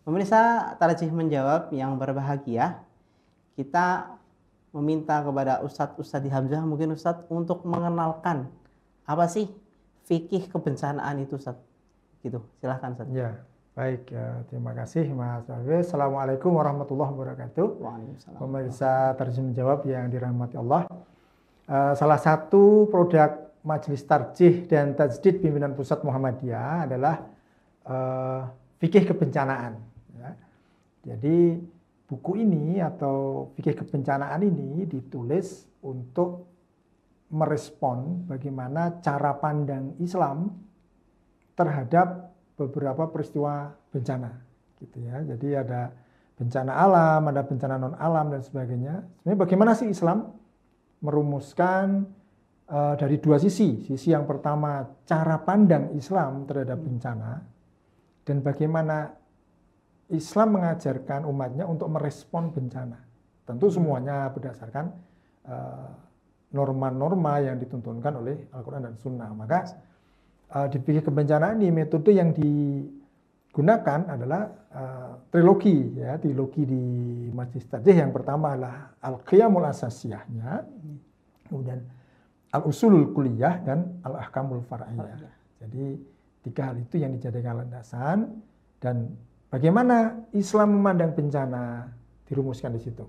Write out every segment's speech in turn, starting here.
Pemirsa Tarjih menjawab yang berbahagia, kita meminta kepada Ustadz Ustadz Hamzah mungkin Ustadz untuk mengenalkan apa sih fikih kebencanaan itu Ustadz. Gitu, silahkan Ustadz. Ya, baik. Ya, terima kasih Mas Alwi. Assalamualaikum warahmatullahi wabarakatuh. Waalaikumsalam. Pemirsa Tarjih menjawab yang dirahmati Allah. Uh, salah satu produk Majelis Tarjih dan Tajdid Pimpinan Pusat Muhammadiyah adalah uh, fikih kebencanaan. Jadi buku ini atau fikih kebencanaan ini ditulis untuk merespon bagaimana cara pandang Islam terhadap beberapa peristiwa bencana gitu ya. Jadi ada bencana alam, ada bencana non alam dan sebagainya. Sebenarnya bagaimana sih Islam merumuskan uh, dari dua sisi. Sisi yang pertama cara pandang Islam terhadap bencana dan bagaimana Islam mengajarkan umatnya untuk merespon bencana. Tentu semuanya berdasarkan eh, norma-norma yang dituntunkan oleh Al-Quran dan Sunnah. Maka uh, di pikir kebencanaan ini metode yang digunakan adalah uh, trilogi ya, trilogi di Majlis Tajih yang pertama adalah Al-Qiyamul Asasiyahnya, kemudian Al-Usulul Kuliah dan Al-Ahkamul Far'iyah. Jadi tiga hal itu yang dijadikan landasan dan Bagaimana Islam memandang bencana dirumuskan di situ.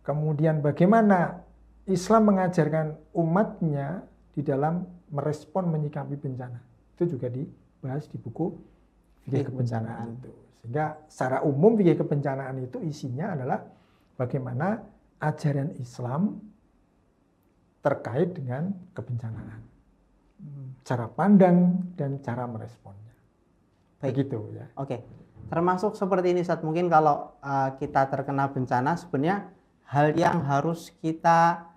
Kemudian bagaimana Islam mengajarkan umatnya di dalam merespon menyikapi bencana. Itu juga dibahas di buku fikih kebencanaan itu. Sehingga secara umum fikih kebencanaan itu isinya adalah bagaimana ajaran Islam terkait dengan kebencanaan. Hmm. Cara pandang dan cara meresponnya. Baik. Begitu ya. Oke. Termasuk seperti ini saat mungkin kalau uh, kita terkena bencana sebenarnya hal yang harus kita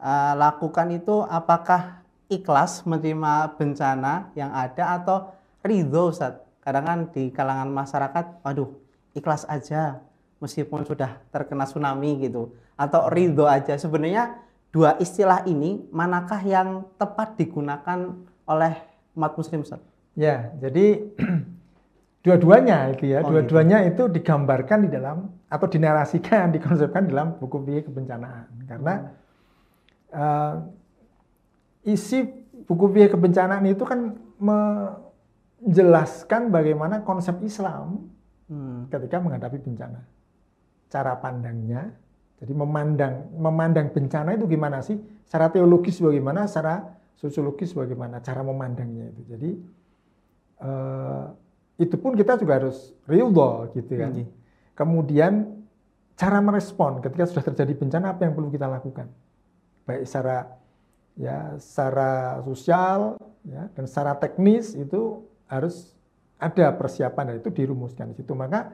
uh, lakukan itu apakah ikhlas menerima bencana yang ada atau ridho Ustaz. Kadang kan di kalangan masyarakat, waduh ikhlas aja meskipun sudah terkena tsunami gitu. Atau ridho aja. Sebenarnya dua istilah ini manakah yang tepat digunakan oleh umat muslim Ustaz? Ya, jadi dua-duanya itu ya, oh, dua-duanya gitu. itu digambarkan di dalam atau dinarasikan, dikonsepkan dalam buku fikih kebencanaan. Karena uh, isi buku fikih kebencanaan itu kan menjelaskan bagaimana konsep Islam hmm. ketika menghadapi bencana, cara pandangnya. Jadi memandang memandang bencana itu gimana sih? Secara teologis bagaimana? Secara sosiologis bagaimana? Cara memandangnya itu. Jadi uh, itu pun kita juga harus ridho gitu kan. Hmm. Kemudian cara merespon ketika sudah terjadi bencana apa yang perlu kita lakukan? Baik secara ya secara sosial ya dan secara teknis itu harus ada persiapan dan itu dirumuskan di situ. Maka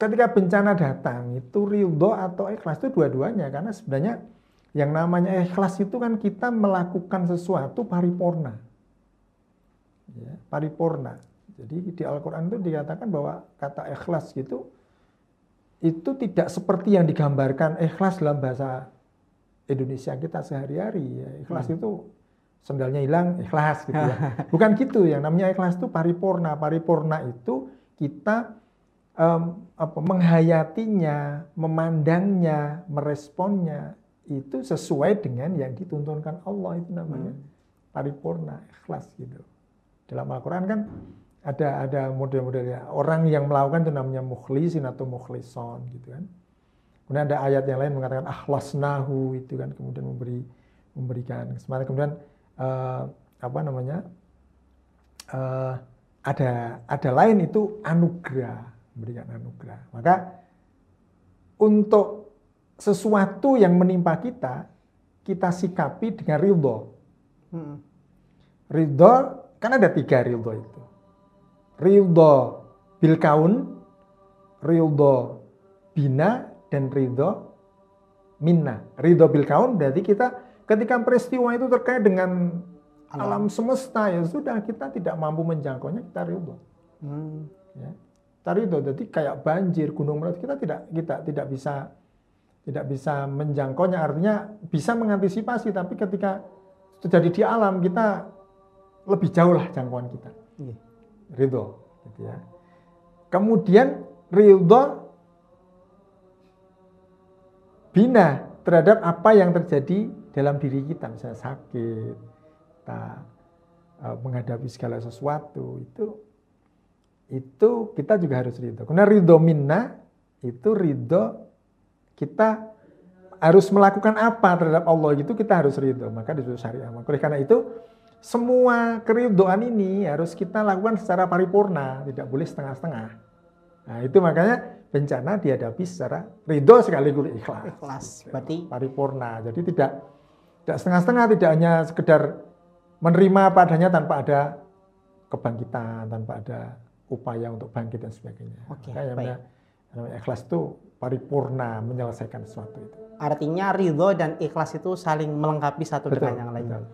ketika bencana datang itu ridho atau ikhlas itu dua-duanya karena sebenarnya yang namanya ikhlas itu kan kita melakukan sesuatu paripurna. Ya, paripurna. Jadi di Al-Quran itu dikatakan bahwa kata ikhlas gitu itu tidak seperti yang digambarkan ikhlas dalam bahasa Indonesia kita sehari-hari. Ya. Ikhlas hmm. itu sendalnya hilang, ikhlas gitu ya. Bukan gitu, yang namanya ikhlas itu paripurna. Paripurna itu kita um, apa, menghayatinya, memandangnya, meresponnya itu sesuai dengan yang dituntunkan Allah itu namanya hmm. paripurna, ikhlas gitu. Dalam Al-Quran kan ada ada model-modelnya orang yang melakukan itu namanya mukhlisin atau mukhlison gitu kan. Kemudian ada ayat yang lain mengatakan akhlasnahu itu kan kemudian memberi memberikan. Semangat kemudian uh, apa namanya uh, ada ada lain itu anugerah memberikan anugerah. Maka untuk sesuatu yang menimpa kita kita sikapi dengan ridho. Hmm. ridho kan ada tiga ridho itu ridho bil kaun, ridho bina, dan ridho minna. Ridho bil kaun berarti kita ketika peristiwa itu terkait dengan alam semesta ya sudah kita tidak mampu menjangkaunya kita ridho. Hmm. Ya. Kita ridho, jadi kayak banjir, gunung meletus kita tidak kita tidak bisa tidak bisa menjangkaunya artinya bisa mengantisipasi tapi ketika terjadi di alam kita lebih jauh lah jangkauan kita. Iya ridho gitu ya. kemudian ridho bina terhadap apa yang terjadi dalam diri kita, misalnya sakit, kita uh, menghadapi segala sesuatu itu itu kita juga harus ridho. Karena ridho minna itu ridho kita harus melakukan apa terhadap Allah itu kita harus ridho. Maka disuruh syariah. Oleh karena itu semua keridoan ini harus kita lakukan secara paripurna, tidak boleh setengah-setengah. Nah itu makanya bencana dihadapi secara ridho sekaligus ikhlas. Ikhlas, berarti paripurna. Jadi tidak tidak setengah-setengah, tidak hanya sekedar menerima padanya tanpa ada kebangkitan, tanpa ada upaya untuk bangkit dan sebagainya. Oke, okay, baik. Namanya ikhlas itu paripurna menyelesaikan sesuatu itu. Artinya ridho dan ikhlas itu saling melengkapi satu betul, dengan yang lain. Betul.